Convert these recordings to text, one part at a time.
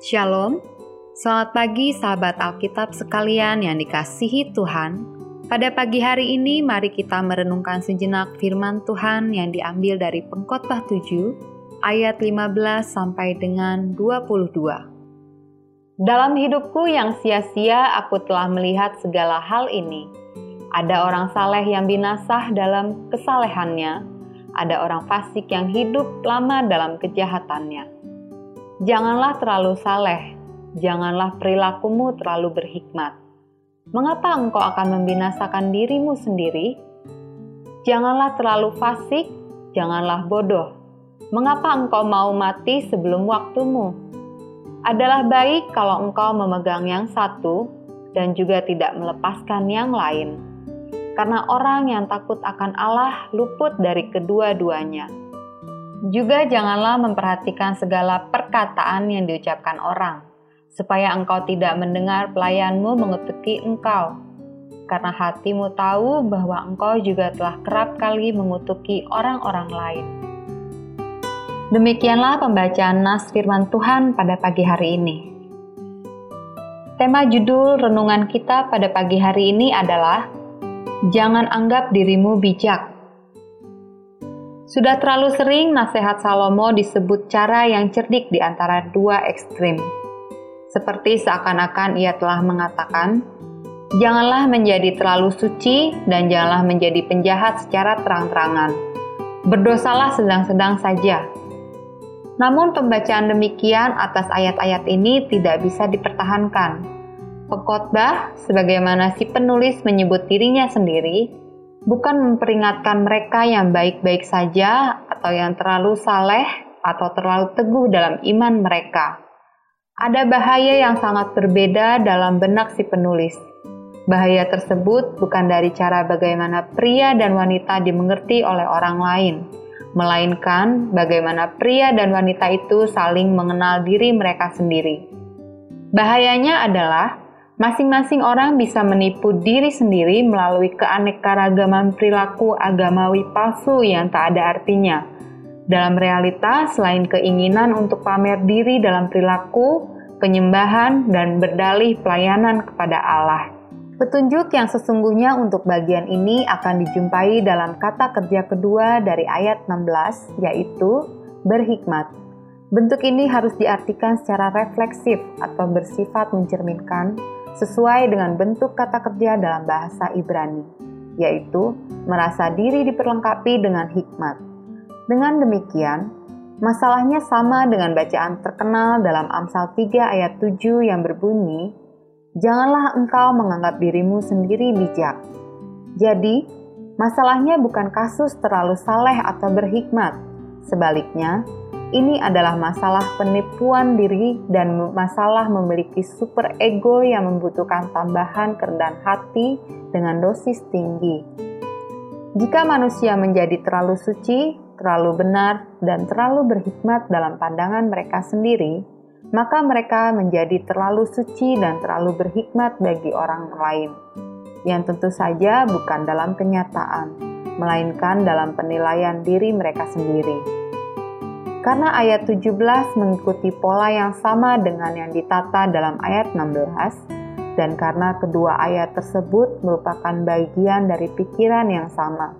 Shalom, selamat pagi sahabat Alkitab sekalian yang dikasihi Tuhan. Pada pagi hari ini mari kita merenungkan sejenak firman Tuhan yang diambil dari Pengkhotbah 7 ayat 15 sampai dengan 22. Dalam hidupku yang sia-sia aku telah melihat segala hal ini. Ada orang saleh yang binasah dalam kesalehannya, ada orang fasik yang hidup lama dalam kejahatannya. Janganlah terlalu saleh, janganlah perilakumu terlalu berhikmat. Mengapa engkau akan membinasakan dirimu sendiri? Janganlah terlalu fasik, janganlah bodoh. Mengapa engkau mau mati sebelum waktumu? Adalah baik kalau engkau memegang yang satu dan juga tidak melepaskan yang lain. Karena orang yang takut akan Allah luput dari kedua-duanya juga janganlah memperhatikan segala perkataan yang diucapkan orang, supaya engkau tidak mendengar pelayanmu mengutuki engkau. Karena hatimu tahu bahwa engkau juga telah kerap kali mengutuki orang-orang lain. Demikianlah pembacaan nas firman Tuhan pada pagi hari ini. Tema judul renungan kita pada pagi hari ini adalah Jangan anggap dirimu bijak sudah terlalu sering nasihat Salomo disebut cara yang cerdik di antara dua ekstrim. Seperti seakan-akan ia telah mengatakan, Janganlah menjadi terlalu suci dan janganlah menjadi penjahat secara terang-terangan. Berdosalah sedang-sedang saja. Namun pembacaan demikian atas ayat-ayat ini tidak bisa dipertahankan. Pekotbah, sebagaimana si penulis menyebut dirinya sendiri, bukan memperingatkan mereka yang baik-baik saja atau yang terlalu saleh atau terlalu teguh dalam iman mereka. Ada bahaya yang sangat berbeda dalam benak si penulis. Bahaya tersebut bukan dari cara bagaimana pria dan wanita dimengerti oleh orang lain, melainkan bagaimana pria dan wanita itu saling mengenal diri mereka sendiri. Bahayanya adalah Masing-masing orang bisa menipu diri sendiri melalui keanekaragaman perilaku agamawi palsu yang tak ada artinya. Dalam realitas, selain keinginan untuk pamer diri dalam perilaku, penyembahan, dan berdalih pelayanan kepada Allah. Petunjuk yang sesungguhnya untuk bagian ini akan dijumpai dalam kata kerja kedua dari ayat 16, yaitu berhikmat. Bentuk ini harus diartikan secara refleksif atau bersifat mencerminkan sesuai dengan bentuk kata kerja dalam bahasa Ibrani, yaitu merasa diri diperlengkapi dengan hikmat. Dengan demikian, masalahnya sama dengan bacaan terkenal dalam Amsal 3 ayat 7 yang berbunyi, Janganlah engkau menganggap dirimu sendiri bijak. Jadi, masalahnya bukan kasus terlalu saleh atau berhikmat. Sebaliknya, ini adalah masalah penipuan diri dan masalah memiliki super ego yang membutuhkan tambahan kerendahan hati dengan dosis tinggi. Jika manusia menjadi terlalu suci, terlalu benar, dan terlalu berhikmat dalam pandangan mereka sendiri, maka mereka menjadi terlalu suci dan terlalu berhikmat bagi orang lain, yang tentu saja bukan dalam kenyataan, melainkan dalam penilaian diri mereka sendiri. Karena ayat 17 mengikuti pola yang sama dengan yang ditata dalam ayat 16, dan karena kedua ayat tersebut merupakan bagian dari pikiran yang sama,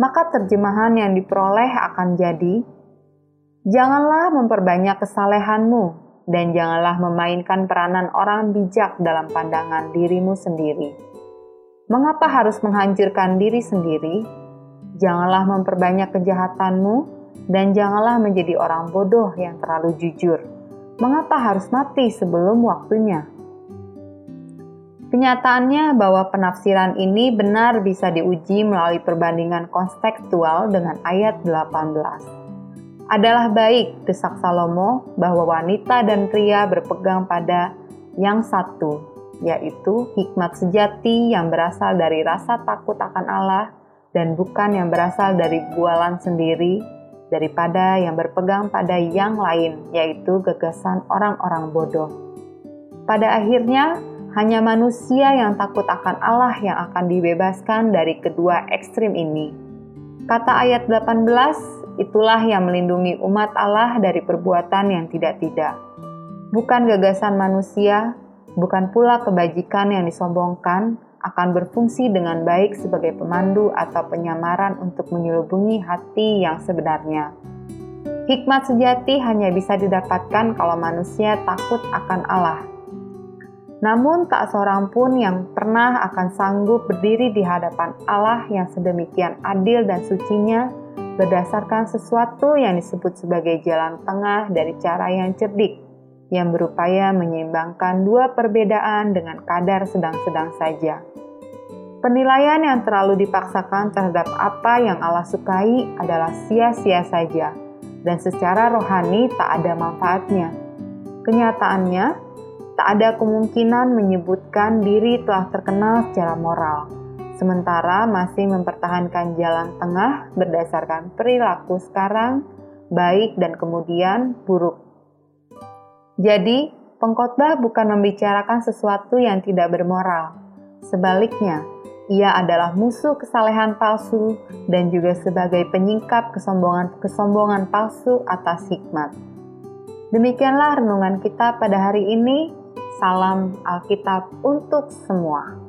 maka terjemahan yang diperoleh akan jadi, Janganlah memperbanyak kesalehanmu, dan janganlah memainkan peranan orang bijak dalam pandangan dirimu sendiri. Mengapa harus menghancurkan diri sendiri? Janganlah memperbanyak kejahatanmu, dan janganlah menjadi orang bodoh yang terlalu jujur. Mengapa harus mati sebelum waktunya? Kenyataannya bahwa penafsiran ini benar bisa diuji melalui perbandingan kontekstual dengan ayat 18. Adalah baik, desak Salomo, bahwa wanita dan pria berpegang pada yang satu, yaitu hikmat sejati yang berasal dari rasa takut akan Allah dan bukan yang berasal dari bualan sendiri daripada yang berpegang pada yang lain, yaitu gagasan orang-orang bodoh. Pada akhirnya, hanya manusia yang takut akan Allah yang akan dibebaskan dari kedua ekstrim ini. Kata ayat 18, itulah yang melindungi umat Allah dari perbuatan yang tidak-tidak. Bukan gagasan manusia, bukan pula kebajikan yang disombongkan akan berfungsi dengan baik sebagai pemandu atau penyamaran untuk menyelubungi hati yang sebenarnya. Hikmat sejati hanya bisa didapatkan kalau manusia takut akan Allah. Namun, tak seorang pun yang pernah akan sanggup berdiri di hadapan Allah yang sedemikian adil dan sucinya berdasarkan sesuatu yang disebut sebagai jalan tengah dari cara yang cerdik, yang berupaya menyeimbangkan dua perbedaan dengan kadar sedang-sedang saja. Penilaian yang terlalu dipaksakan terhadap apa yang Allah sukai adalah sia-sia saja, dan secara rohani tak ada manfaatnya. Kenyataannya, tak ada kemungkinan menyebutkan diri telah terkenal secara moral, sementara masih mempertahankan jalan tengah berdasarkan perilaku sekarang, baik dan kemudian buruk. Jadi, pengkhotbah bukan membicarakan sesuatu yang tidak bermoral. Sebaliknya, ia adalah musuh kesalehan palsu dan juga sebagai penyingkap kesombongan-kesombongan palsu atas hikmat. Demikianlah renungan kita pada hari ini. Salam Alkitab untuk semua.